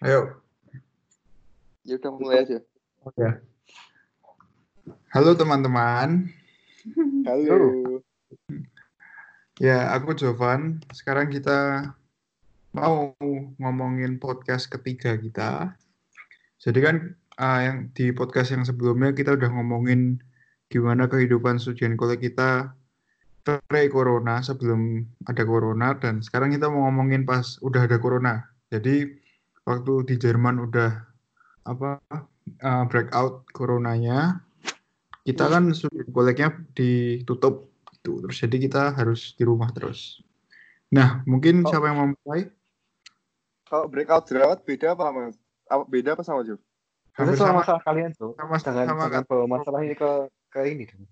Ayo. Ya udah mulai aja. Oke. Halo teman-teman. Halo. Ya, aku Jovan. Sekarang kita mau ngomongin podcast ketiga kita. Jadi kan uh, yang di podcast yang sebelumnya kita udah ngomongin gimana kehidupan studian kuliah kita pre-corona sebelum ada corona dan sekarang kita mau ngomongin pas udah ada corona. Jadi waktu di Jerman udah apa uh, breakout coronanya, kita kan studian kuliahnya ditutup gitu. Terus jadi kita harus di rumah terus. Nah, mungkin Oh. siapa yang mau mulai? Kalau breakout jerawat beda apa mas? Apa beda apa sama Jo? Hampir Itu sama sama, masalah kalian tuh. sama, Jangan sama, jangan bawa masalah ini ke ke ini dong.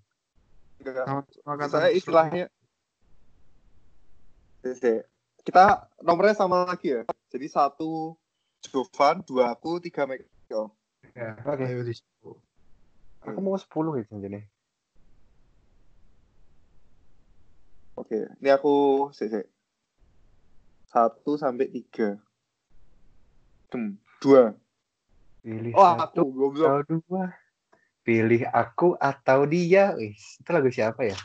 Enggak. sama, sama kata Saya istilahnya. Kita nomornya sama lagi ya. Jadi satu Jovan, dua aku, tiga Michael. Ya, Oke. ayo di situ. Aku mau 10 gitu jadi. Oke. Ini aku sih. Satu sampai tiga. Hmm, dua. Pilih Oh satu aku goblok. atau dua. Pilih aku atau dia. Wis, itu lagu siapa ya?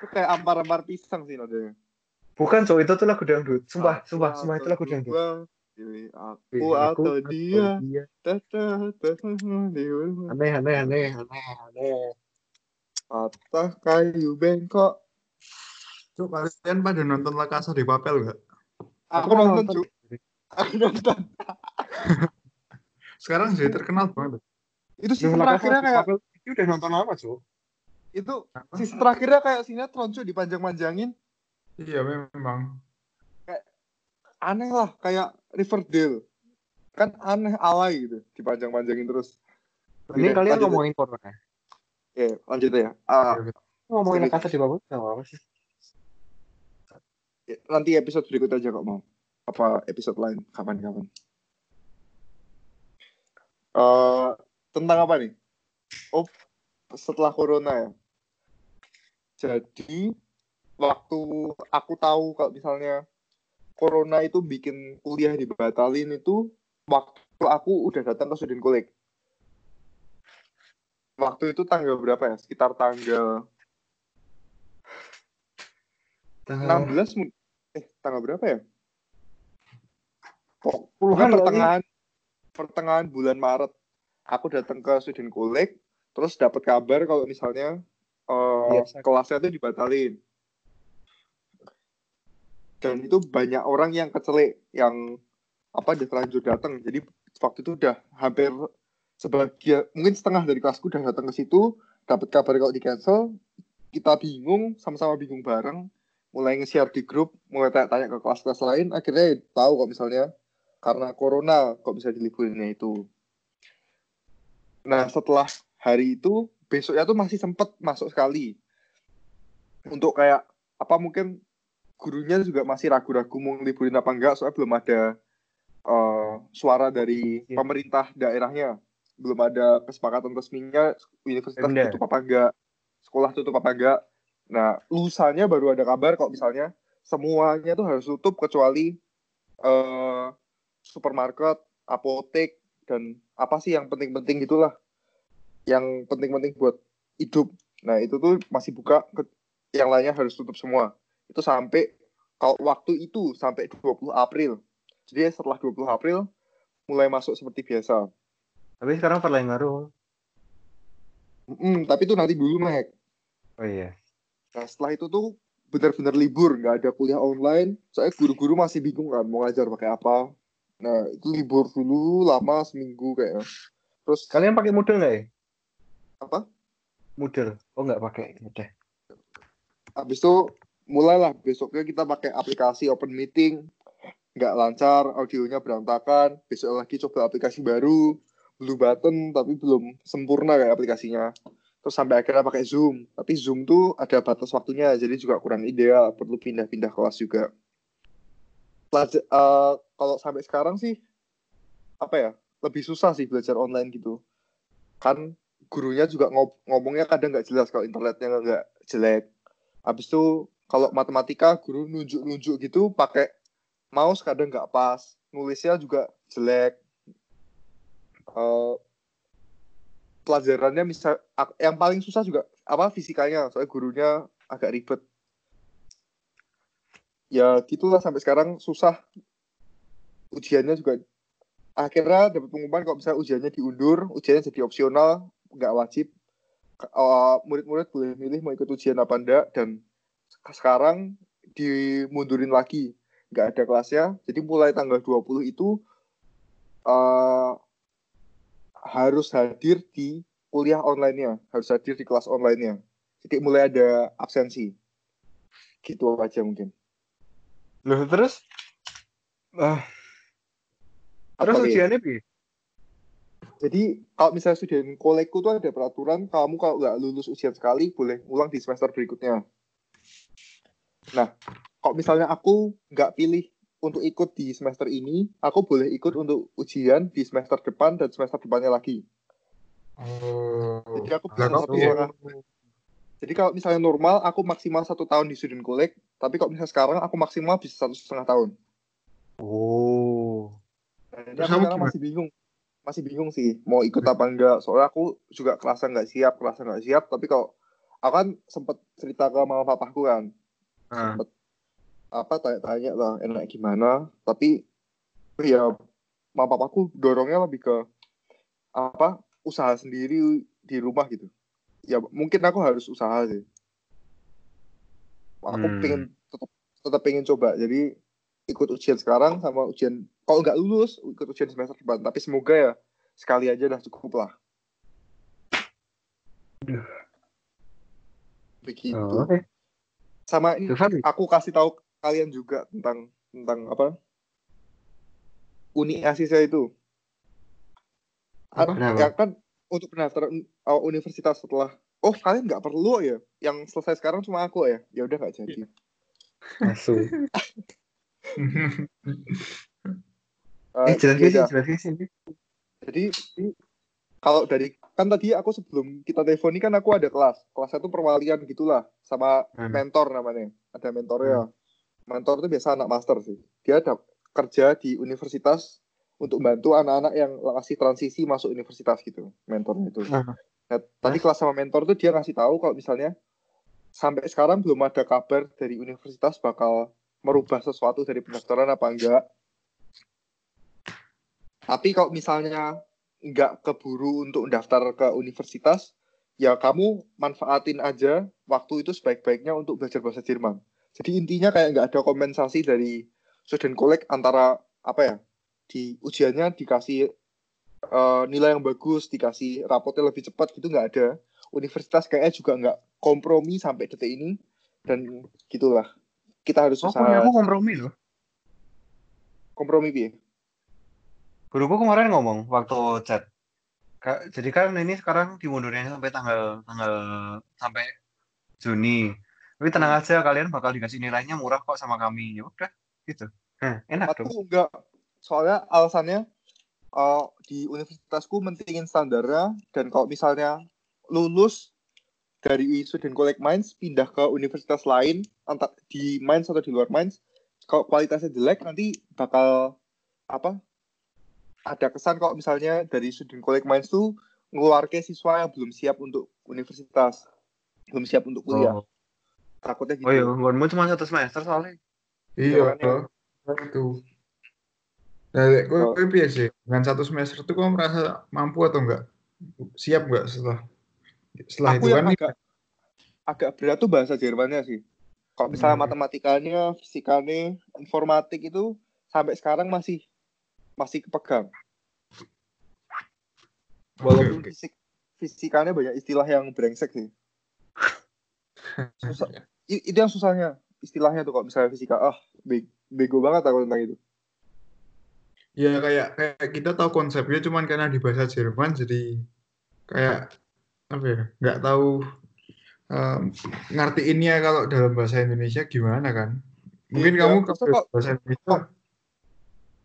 Itu kayak ampar-ampar pisang sih nadanya. Bukan, cowok itu tuh lagu dangdut. Sumpah, sumpah, sumpah itu lagu dangdut. Pilih aku Pilih atau dia. tata, dia. Aneh, aneh, aneh, aneh, aneh. Patah kayu bengkok. Cuk, kalian pada nonton La Casa de Papel nggak? Aku nonton, Cuk. Aku nonton. Sekarang jadi terkenal banget. Itu season terakhirnya kayak Itu udah nonton apa, Cuk? itu season terakhirnya kayak sinetron cuy dipanjang-panjangin. Iya memang. Aneh lah kayak Riverdale. Kan aneh alay gitu, dipanjang-panjangin terus. Ini Oke, kalian lanjut ngomongin corona. ya. Oke, lanjut ya. Ah, Ngomongin kata di bawah, nggak apa-apa sih. nanti episode berikut aja kok mau. Apa episode lain kapan-kapan. Eh, tentang apa nih? Oh, setelah corona ya. Jadi waktu aku tahu kalau misalnya corona itu bikin kuliah dibatalin itu waktu aku udah datang ke Student College. Waktu itu tanggal berapa ya? Sekitar tanggal 16 mu- eh tanggal berapa ya? Puluhan kali. pertengahan pertengahan bulan Maret aku datang ke Student College terus dapat kabar kalau misalnya Biasa. kelasnya itu dibatalin dan itu banyak orang yang kecelik yang apa udah terlanjur datang jadi waktu itu udah hampir sebagian mungkin setengah dari kelasku udah datang ke situ dapat kabar kalau di cancel kita bingung sama-sama bingung bareng. Mulai nge-share di grup mulai tanya-tanya ke kelas-kelas lain. Akhirnya tahu kok misalnya karena corona kok bisa diliburinnya itu. Nah setelah hari itu besoknya tuh masih sempet masuk sekali. Untuk kayak apa mungkin gurunya juga masih ragu-ragu mau liburin apa enggak soalnya belum ada eh, suara dari Iya. pemerintah daerahnya. Belum ada kesepakatan resminya universitas Pemda. tutup apa enggak sekolah tutup apa enggak. Nah lusanya baru ada kabar kok misalnya semuanya tuh harus tutup kecuali eh, supermarket apotek dan apa sih yang penting-penting gitulah. Yang penting-penting buat hidup. Nah itu tuh masih buka yang lainnya harus tutup semua itu sampai kalau waktu itu sampai 20 April. Jadi setelah 20 April mulai masuk seperti biasa. Tapi sekarang perlahan ngaruh. Mm, tapi itu nanti dulu, Mek. Oh iya. Nah, setelah itu tuh benar-benar libur, nggak ada kuliah online. Soalnya guru-guru masih bingung kan mau ngajar pakai apa. Nah, itu libur dulu lama seminggu kayaknya. Terus Kalian pakai Moodle nggak ya? apa? Moodle. Oh nggak pakai. Udah. Habis itu mulailah besoknya kita pakai aplikasi Open Meeting. Nggak lancar, audionya berantakan. Besok lagi coba aplikasi baru, Blue Button, tapi belum sempurna kayak aplikasinya. Terus sampai akhirnya pakai Zoom. Tapi Zoom tuh ada batas waktunya, jadi juga kurang ideal. Perlu pindah-pindah kelas juga. Pelaja- eh, kalau sampai sekarang sih, apa ya, lebih susah sih belajar online gitu. Kan gurunya juga ngomongnya kadang nggak jelas kalau internetnya nggak jelek. Habis itu kalau matematika guru nunjuk-nunjuk gitu pakai mouse kadang nggak pas. Nulisnya juga jelek. Eh, pelajarannya misal yang paling susah juga apa fisikanya. Soalnya gurunya agak ribet. Ya gitulah sampai sekarang susah. Ujiannya juga akhirnya dapat pengumuman kalau misalnya ujiannya diundur ujiannya jadi opsional nggak wajib. Eh, murid-murid boleh milih mau ikut ujian apa enggak dan sekarang dimundurin lagi. Nggak ada kelasnya. Jadi mulai tanggal 20 itu eh, harus hadir di kuliah online-nya. Harus hadir di kelas online-nya. Jadi mulai ada absensi. Gitu aja mungkin. Loh, terus? Ah, terus Apa, ujiannya bi? Jadi kalau misalnya student kolekku tuh ada peraturan kamu kalau nggak lulus ujian sekali boleh ulang di semester berikutnya. Nah, kalau misalnya aku nggak pilih untuk ikut di semester ini, aku boleh ikut untuk ujian di semester depan dan semester depannya lagi. Oh. Jadi aku Lah, bisa kok satu setengah. Jadi kalau misalnya normal aku maksimal satu tahun di student kolek, tapi kalau misalnya sekarang aku maksimal bisa satu setengah tahun. oh Nah, Terus aku sekarang masih bingung, masih bingung sih mau ikut apa enggak. Soalnya aku juga kerasa nggak siap, kerasa nggak siap. Tapi kalau aku kan sempet cerita ke mama papaku kan, Ah. sempet apa tanya-tanya lah enak gimana. Tapi ya mama papaku dorongnya lebih ke apa usaha sendiri di rumah gitu. Ya mungkin aku harus usaha sih. Aku Hmm. pengen tetap tetap pengen coba. Jadi ikut ujian sekarang sama ujian kalau nggak lulus ikut ujian semester depan. Tapi semoga ya sekali aja dah cukup lah. Begitu. Oh, oke. Sama ini aku kasih tahu kalian juga tentang tentang apa? Uni Asisa itu. Apa? Ya kan untuk pendaftaran uh, universitas setelah oh kalian nggak perlu ya. Yang selesai sekarang cuma aku ya. Ya udah nggak jadi. Asu Eh, eh jelas sih? beda. jelas sih jadi ini kalau dari kan tadi aku sebelum kita telepon ini kan aku ada kelas. Kelasnya tuh perwalian gitulah sama Hmm. mentor namanya. Ada mentornya. Mentor itu biasa anak master sih. Dia ada kerja di universitas untuk bantu anak-anak yang masih transisi masuk universitas gitu mentornya itu. Ah. Nah, tadi kelas sama mentor tuh dia ngasih tahu kalau misalnya sampai sekarang belum ada kabar dari universitas bakal merubah sesuatu dari pendaftaran apa enggak. Tapi kalau misalnya nggak keburu untuk daftar ke universitas, ya kamu manfaatin aja waktu itu sebaik-baiknya untuk belajar bahasa Jerman. Jadi intinya kayak nggak ada kompensasi dari student collect antara apa ya di ujiannya dikasih eh, nilai yang bagus, dikasih rapotnya lebih cepat gitu nggak ada. Universitas kayaknya juga nggak kompromi sampai detik ini dan gitulah. Kita harus Oh, usaha aku kompromi loh. kompromi piye? Guruku kemarin ngomong waktu chat. Jadi kan ini sekarang dimundurnya sampai tanggal tanggal sampai Juni. Tapi tenang aja kalian bakal dikasih nilainya murah kok sama kami. Ya udah, gitu. Hah, enak dong. Aku enggak. Soalnya alasannya eh, di universitasku mentingin standarnya dan kalau misalnya lulus dari student collect Mainz pindah ke universitas lain entah di Mainz atau di luar Mainz kalau kualitasnya jelek nanti bakal apa ada kesan kalau misalnya dari student collect Mainz tuh ngeluarke siswa yang belum siap untuk universitas belum siap untuk kuliah Oh, takutnya gitu oh iya, nggonmu cuma satu semester soalnya. Iya, Makanya. itu. Nah, kowe kowe piye sih? Dengan satu semester itu kau merasa mampu atau enggak? Siap enggak setelah setelah aku itu kan agak agak berat tuh bahasa Jermannya sih. Kalau misalnya Hmm. matematikanya, fisikanya, informatik itu sampai sekarang masih masih kepegang. Walaupun Oke, oke. fisik fisikanya banyak istilah yang brengsek sih. Susah. Itu yang susahnya istilahnya tuh kalau misalnya fisika ah be- bego banget aku tentang itu. Ya kayak kayak kita tahu konsepnya cuman karena di bahasa Jerman jadi kayak apa ya? Enggak tahu em, ngertiinnya kalau dalam bahasa Indonesia gimana kan? Mungkin Iya, kamu kalau kok- bahasa Indonesia kok-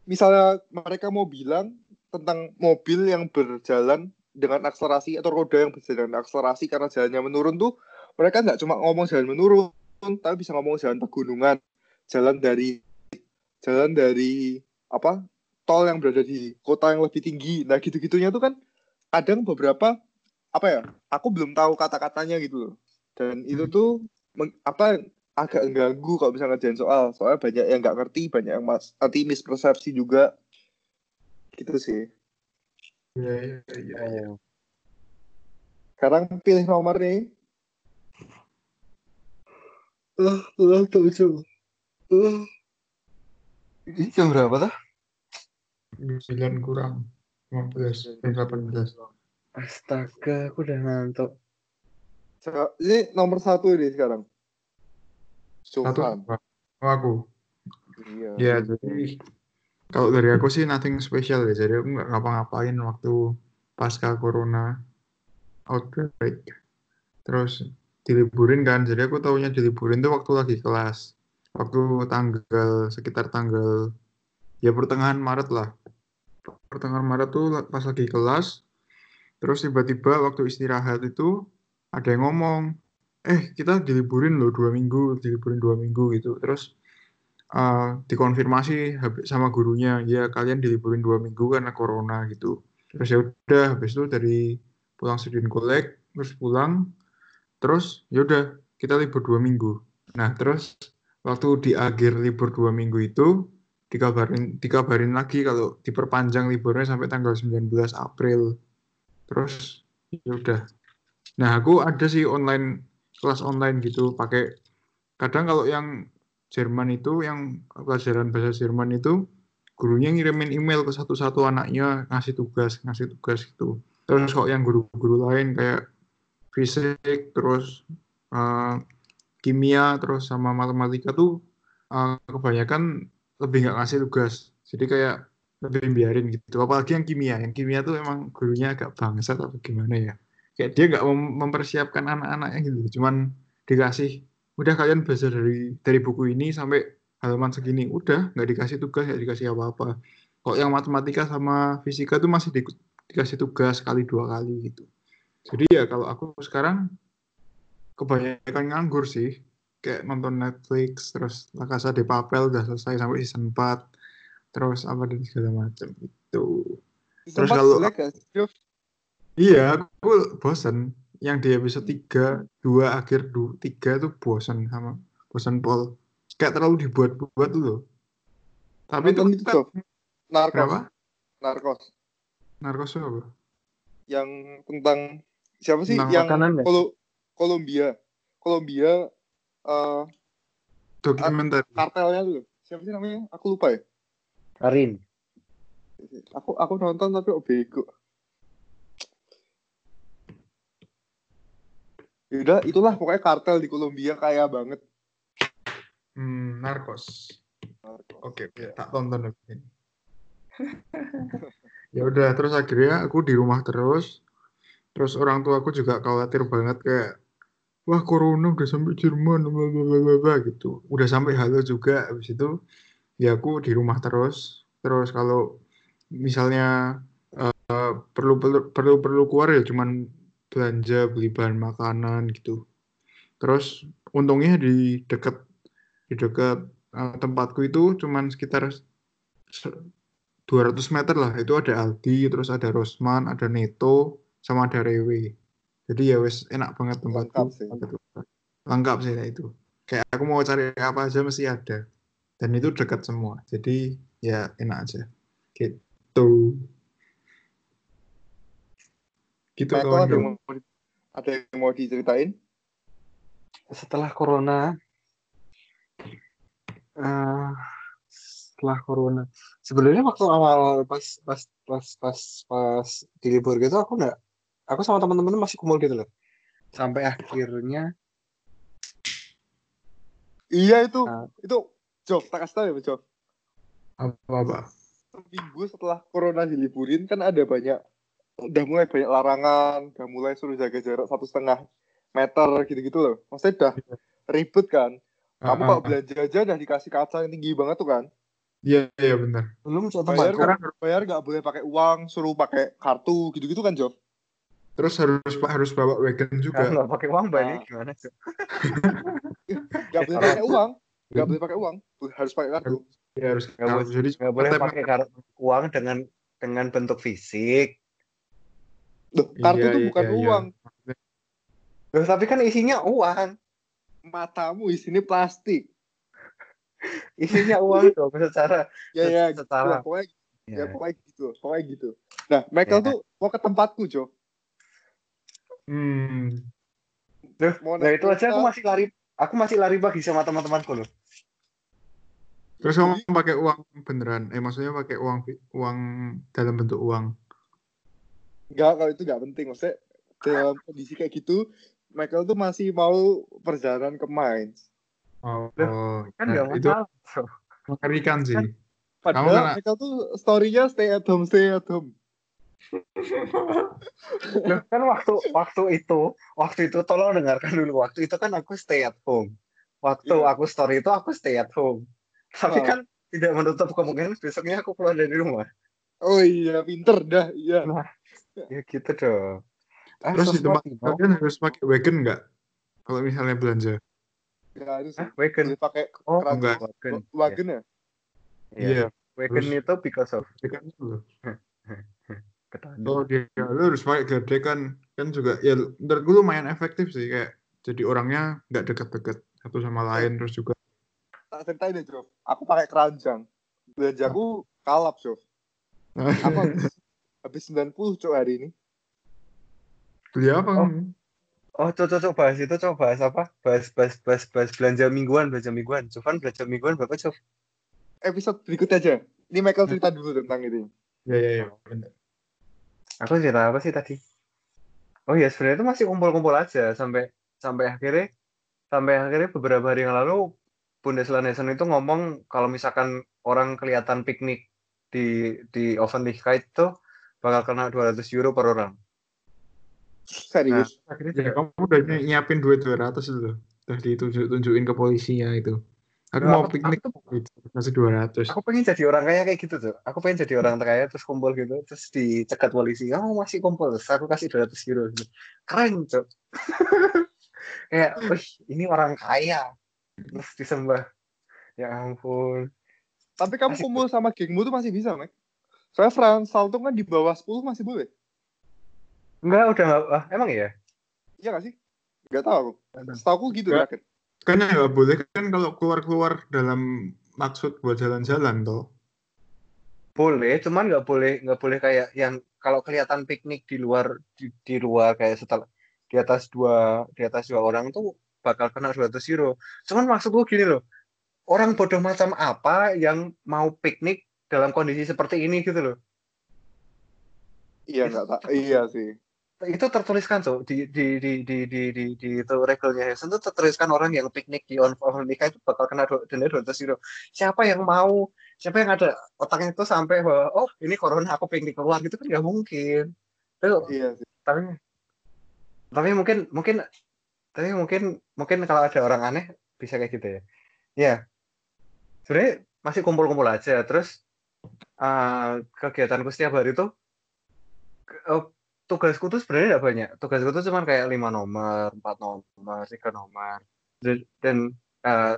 Misalnya mereka mau bilang tentang mobil yang berjalan dengan akselerasi atau roda yang berjalan dengan akselerasi karena jalannya menurun tuh mereka nggak cuma ngomong jalan menurun tapi bisa ngomong jalan pegunungan jalan dari jalan dari apa tol yang berada di kota yang lebih tinggi. Nah gitu-gitunya tuh kan kadang beberapa apa ya? Aku belum tahu kata-katanya gitu loh. Dan itu tuh meng- apa agak mengganggu kalau misalnya ngerjain soal. Soalnya banyak yang nggak ngerti, banyak yang mas, nanti mispersepsi juga. Gitu sih. Iya, iya, iya. iya. Sekarang pilih nomor nih. Uh, uh, tujuh. Uh. Ini jam berapa tuh? 9 kurang 15 eh 18. Astaga, aku udah ngantuk. Ini nomor satu ini sekarang. Satu apa? Oh, aku. Iya. Ya, jadi kalau dari aku sih nothing special ya. Jadi aku nggak ngapa-ngapain waktu pasca corona outbreak. Terus diliburin kan. Jadi aku taunya diliburin tuh waktu lagi kelas. Waktu tanggal sekitar tanggal ya pertengahan Maret lah. Pertengahan Maret tuh pas lagi kelas. Terus tiba-tiba waktu istirahat itu ada yang ngomong, eh kita diliburin loh dua minggu, diliburin dua minggu gitu. Terus uh, dikonfirmasi sama gurunya ya kalian diliburin dua minggu karena corona gitu. Terus ya udah habis itu dari pulang student collect terus pulang terus ya udah kita libur dua minggu. Nah terus waktu di akhir libur dua minggu itu dikabarin dikabarin lagi kalau diperpanjang liburnya sampai tanggal 19 April. Terus ya udah. Nah aku ada sih online kelas online gitu pakai kadang kalau yang Jerman itu yang pelajaran bahasa Jerman itu gurunya ngirimin email ke satu-satu anaknya ngasih tugas ngasih tugas gitu. Terus kok yang guru-guru lain kayak fisik terus eh, kimia terus sama matematika tuh eh, kebanyakan lebih nggak ngasih tugas. Jadi kayak lebih biarin gitu. Apalagi yang kimia yang kimia tuh emang gurunya agak bangsat atau gimana ya kayak dia nggak mem- mempersiapkan anak-anaknya gitu. Cuman dikasih udah kalian belajar dari dari buku ini sampai halaman segini. Udah nggak dikasih tugas nggak dikasih apa-apa. Kok yang matematika sama fisika tuh masih di- dikasih tugas sekali dua kali gitu. Jadi ya kalau aku sekarang kebanyakan nganggur sih. Kayak nonton Netflix terus La Casa de Papel udah selesai sampai season 4 terus apa dan segala macam itu Terus kalau- jelek gak sih, Jov? Iya, aku bosen. Yang di episode 3, 2, akhir 2, 3 tuh bosen sama bosen Paul. Kayak terlalu dibuat-buat tuh loh. Tapi itu itu, kan. Narkos. kenapa? Narkos. Narkos itu apa? Yang tentang siapa sih Tentang yang makanan ya? Kolo- Kolombia. Kolombia eh, Dokumenter. kartelnya tuh. Siapa sih namanya? Aku lupa ya. Karin. Aku aku nonton tapi oh Yaudah, itulah pokoknya kartel di Kolombia kaya banget. Hmm, Narkos. Oke, oke, tak tonton deh. ya udah, terus akhirnya aku di rumah terus. Terus orang tua aku juga khawatir banget kayak wah corona udah sampai Jerman bla bla bla bla, bla, gitu. Udah sampai halo juga habis itu ya aku di rumah terus. Terus kalau misalnya eh, perlu perlu perlu perlu keluar ya cuman belanja beli bahan makanan gitu. Terus untungnya di dekat di dekat eh, tempatku itu cuman sekitar se- 200 meter lah. Itu ada Aldi terus ada Rosman ada Neto sama ada Rewe. Jadi ya wes enak banget tempatku. Lengkap sih. lengkap sih itu. Kayak aku mau cari apa aja mesti ada. Dan itu dekat semua. Jadi ya enak aja. Gitu gitu Meto kawan ada yang mau ada yang mau diceritain? Setelah corona, eh, setelah corona, sebenarnya waktu awal pas pas pas pas pas di libur gitu aku nggak, aku sama teman-teman masih kumpul gitu loh. Sampai akhirnya Iya itu, Ah. itu Jov, tak kasih tau ya Jov. apa apa Minggu setelah corona diliburin kan ada banyak, udah mulai banyak larangan, udah mulai suruh jaga jarak satu setengah meter gitu-gitu loh. Maksudnya udah ribet kan. Kamu Ah, kalau ah, ah. belanja aja udah dikasih kaca yang tinggi banget tuh kan. iya iya benar belum suatu Bayar, sekarang bayar nggak boleh pakai uang, suruh pakai kartu gitu-gitu kan Jov. terus harus harus bawa wagon juga nggak pakai uang bayarnya gimana? Nggak boleh pakai uang, nggak boleh pakai uang, harus pakai kartu. Ya harus Nggak boleh- jadi nggak boleh pakai kar- uang dengan dengan bentuk fisik. Loh, kartu Iya, tuh iya, bukan iya. uang. Loh, tapi kan isinya uang. Matamu isinya plastik. Isinya uang dong secara Ya ya, secara gitu. pokoknya ya. ya. pokoknya gitu, pokoknya gitu. Nah, Michael Ya. tuh mau ke tempatku, Jo. Hmm. Loh, Mau nah itu aja aku masih lari aku masih lari pagi sama teman-temanku loh. Terus kamu pakai uang beneran? Eh maksudnya pakai uang uang dalam bentuk uang? Enggak, kalau itu nggak penting. Maksudnya dalam kondisi kayak gitu, Michael tuh masih mau perjalanan ke Mainz. Oh, Kan nah, nggak itu masalah. mengerikan sih. Padahal Kamu kan- Michael tuh story-nya stay at home, stay at home. Loh, kan waktu waktu itu waktu itu tolong dengarkan dulu waktu itu kan aku stay at home waktu Iya. aku story itu aku stay at home tapi Oh. kan tidak menutup kemungkinan besoknya aku keluar dari rumah Oh iya, pinter dah. Iya. Ya gitu dong Ah, Terus di tempat no? kalian harus pakai wagon nggak? Kalau misalnya belanja? Nggak harus. Hah, wagon Boleh pakai oh keran- enggak. wagon wagon ya? Iya. Iya. wagon Terus- itu because of. Kalau dia lu harus pakai gede kan kan juga ya menurut gue lumayan efektif sih kayak jadi orangnya nggak deket-deket satu sama lain terus juga Tak ceritain deh, Jo. Aku pakai keranjang. Belanjaku kalap, Jo. Aku habis, habis 90, Cok, hari ini. beli apa Oh. kamu? Oh, coba coba bahas itu, coba bahas apa? Bahas bahas bahas bahas belanja mingguan, belanja mingguan. Cuman belanja mingguan berapa, Coba? Episode berikutnya aja. Ini Michael cerita dulu tentang itu. Ya ya ya. bener. Aku cerita apa sih tadi? Oh iya, sebenarnya itu masih kumpul-kumpul aja sampai sampai akhirnya sampai akhirnya beberapa hari yang lalu Bundeslandesen itu ngomong kalau misalkan orang kelihatan piknik di di Offenlichkeit itu bakal kena 200 euro per orang. Serius. Akhirnya Ya kamu udah ny- nyiapin duit 200 itu. Udah ditunjuk-tunjukin ke polisinya itu. Aku Loh, mau aku- piknik kasih 200. aku pengen jadi orang kaya kayak gitu tuh. Aku pengen jadi orang kaya terus kumpul gitu, terus dicegat polisi. Kamu masih kumpul, terus aku kasih 200 euro. Gitu. Keren, Cok. kayak, wih, ini orang kaya. Terus disembah. Ya ampun. Tapi kamu kumpul sama gengmu tuh masih bisa, Mek. Soalnya Franz Saltung kan di bawah 10 masih boleh. Enggak, udah ah, emang iya? Iya gak sih? Gak tahu aku. Setahu aku gitu Nggak. terakhir. Kan ya nggak boleh kan kalau keluar-keluar dalam maksud buat jalan-jalan toh. Boleh, cuman nggak boleh nggak boleh kayak yang kalau kelihatan piknik di luar di, di luar kayak setelah di atas dua di atas dua orang tuh bakal kena 200 euro. Cuman maksudku gini loh, orang bodoh macam apa yang mau piknik dalam kondisi seperti ini gitu loh. Iya nggak tak. Iya sih. Itu tertuliskan tuh di di di di di di, di itu regelnya Hessen tuh tertuliskan orang yang piknik di on nikah itu bakal kena denda 200 euro. Siapa yang mau? Siapa yang ada otaknya itu sampai bahwa oh ini corona aku piknik keluar gitu kan nggak mungkin. Itu Iya sih. tapi tapi mungkin mungkin tapi mungkin mungkin kalau ada orang aneh bisa kayak gitu ya ya sebenarnya masih kumpul-kumpul aja terus eh, kegiatanku setiap hari tuh ke- eh, tugasku tuh sebenarnya tidak banyak tugasku tuh cuma kayak lima nomor empat nomor tiga nomor dan, dan eh,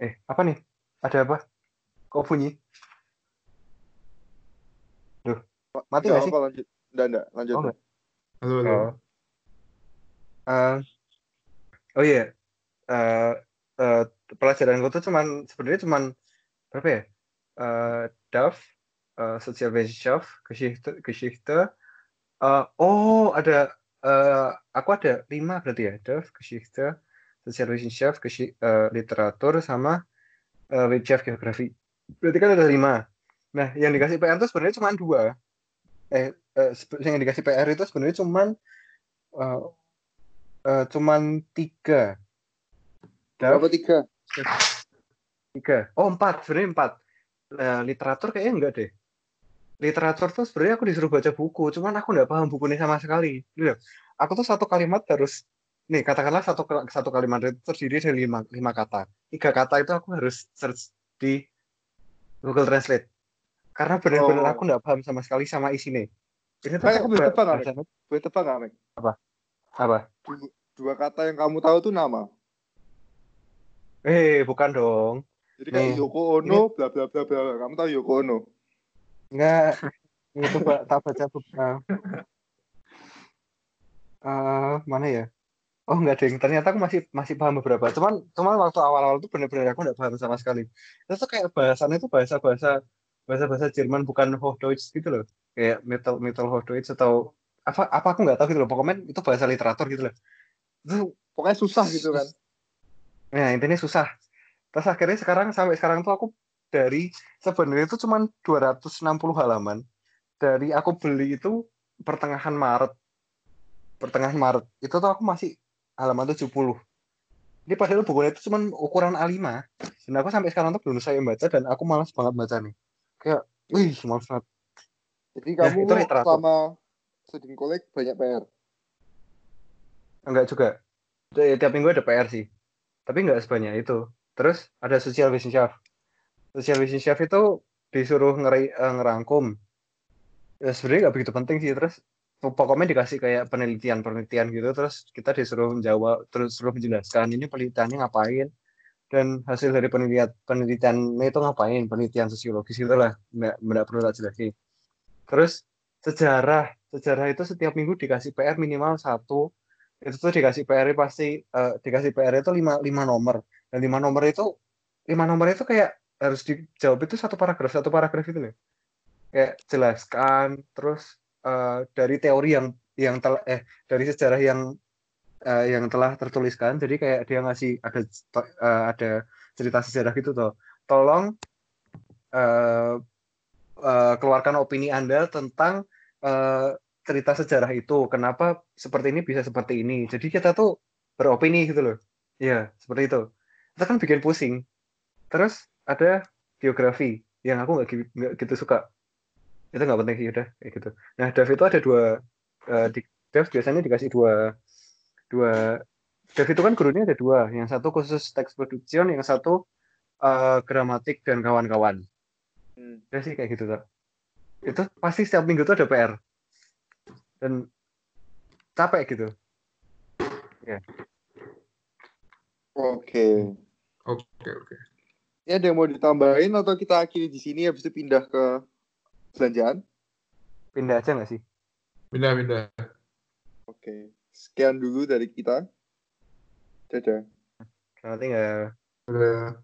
eh apa nih ada apa kok bunyi Duh, mati Nggak sih lanjut. Nggak, nggak. Lanjut. Oh. Halo, halo. Oh. Eh, oh iya. Eh, eh, pelajaranku tuh cuman sebenarnya cuman berapa ya? Eh, DAF, eh, Sozialwissenschaft, Geschichte, Geschichte. Eh, oh, ada eh, aku ada lima berarti ya. DAF, Geschichte, Sozialwissenschaft, Geshi- eh, literatur sama eh, Wirtschaft Geografi. Berarti kan ada lima. Nah, yang dikasih PR itu sebenarnya cuma dua. Eh, eh, sebe- yang dikasih PR itu sebenarnya cuman eh, eh, cuman tiga. Berapa tiga? tiga. Oh, empat. Sebenarnya empat. Eh, literatur kayaknya enggak deh. Literatur tuh sebenarnya aku disuruh baca buku, cuman aku nggak paham bukunya sama sekali. Gitu loh. Aku tuh satu kalimat harus, nih katakanlah satu satu kalimat itu terdiri dari lima, lima kata. Tiga kata itu aku harus search di Google Translate. Karena benar-benar Oh. aku nggak paham sama sekali sama isinya. Ini tuh aku boleh tebak, bahasa- Boleh tebak nggak, Mek? apa? Dua kata yang kamu tahu tuh nama. Eh, bukan dong. Jadi kayak Nih, Yoko Ono, bla bla bla bla. Kamu tahu Yoko Ono? Enggak, itu Pak, tak baca beberapa. Eh, mana ya? Oh enggak ding, ternyata aku masih masih paham beberapa. Cuman cuman waktu awal-awal itu benar-benar aku enggak paham sama sekali. Itu tuh kayak bahasannya itu bahasa-bahasa bahasa-bahasa Jerman bukan Hochdeutsch gitu loh. Kayak metal metal Hochdeutsch atau apa apa aku nggak tahu gitu loh. Pokoknya itu bahasa literatur gitu loh. Itu Pokoknya susah gitu kan. Nah, intinya susah. Terus akhirnya sekarang sampai sekarang tuh aku dari sebenarnya itu cuma 260 halaman. Dari aku beli itu pertengahan Maret. Pertengahan Maret. Itu tuh aku masih halaman 70. Ini padahal bukunya itu cuma ukuran A5. Dan aku sampai sekarang tuh belum saya baca dan aku malas banget baca nih. Kayak, wih, malas banget. Jadi Ya, kamu itu literatur. selama student college banyak PR. Enggak juga. Tiap minggu ada PR sih. Tapi enggak sebanyak itu. Terus ada social wissenschaft. Social wissenschaft itu disuruh ngeri, eh, ngerangkum. Ya, sebenarnya nggak begitu penting sih. Terus pokoknya dikasih kayak penelitian-penelitian gitu. Terus kita disuruh menjawab, terus suruh menjelaskan ini penelitiannya ngapain. Dan hasil dari penelitian penelitiannya itu ngapain. Penelitian sosiologis itulah. Nggak, nggak perlu tak jelasin. Terus sejarah. Sejarah itu setiap minggu dikasih PR minimal satu itu tuh dikasih PR pasti eh, dikasih PR itu lima, lima nomor dan lima nomor itu lima nomor itu kayak harus dijawab itu satu paragraf satu paragraf itu loh. Kayak jelaskan terus eh, dari teori yang yang telah eh dari sejarah yang eh, yang telah tertuliskan. Jadi kayak dia ngasih ada eh, ada cerita sejarah gitu tuh tolong eh, eh, keluarkan opini anda tentang eh, cerita sejarah itu. Kenapa seperti ini bisa seperti ini? Jadi kita tuh beropini gitu loh. Iya seperti itu itu kan bikin pusing. Terus ada geografi yang aku nggak gi- nggak gitu suka. Itu nggak penting sih udah kayak gitu. Nah Dev itu ada dua eh, di Dev biasanya dikasih dua dua Dev itu kan gurunya ada dua. Yang satu khusus teks production yang satu eh, gramatik dan kawan-kawan. Hmm. udah sih kayak gitu tak itu pasti setiap minggu tuh ada PR dan capek gitu Oke. Oke, oke. Ya ada yang mau ditambahin atau kita akhiri di sini habis itu pindah ke belanjaan? pindah aja nggak sih Pindah-pindah. Oke. Sekian dulu dari kita. Dadah. selamat tinggal Udah.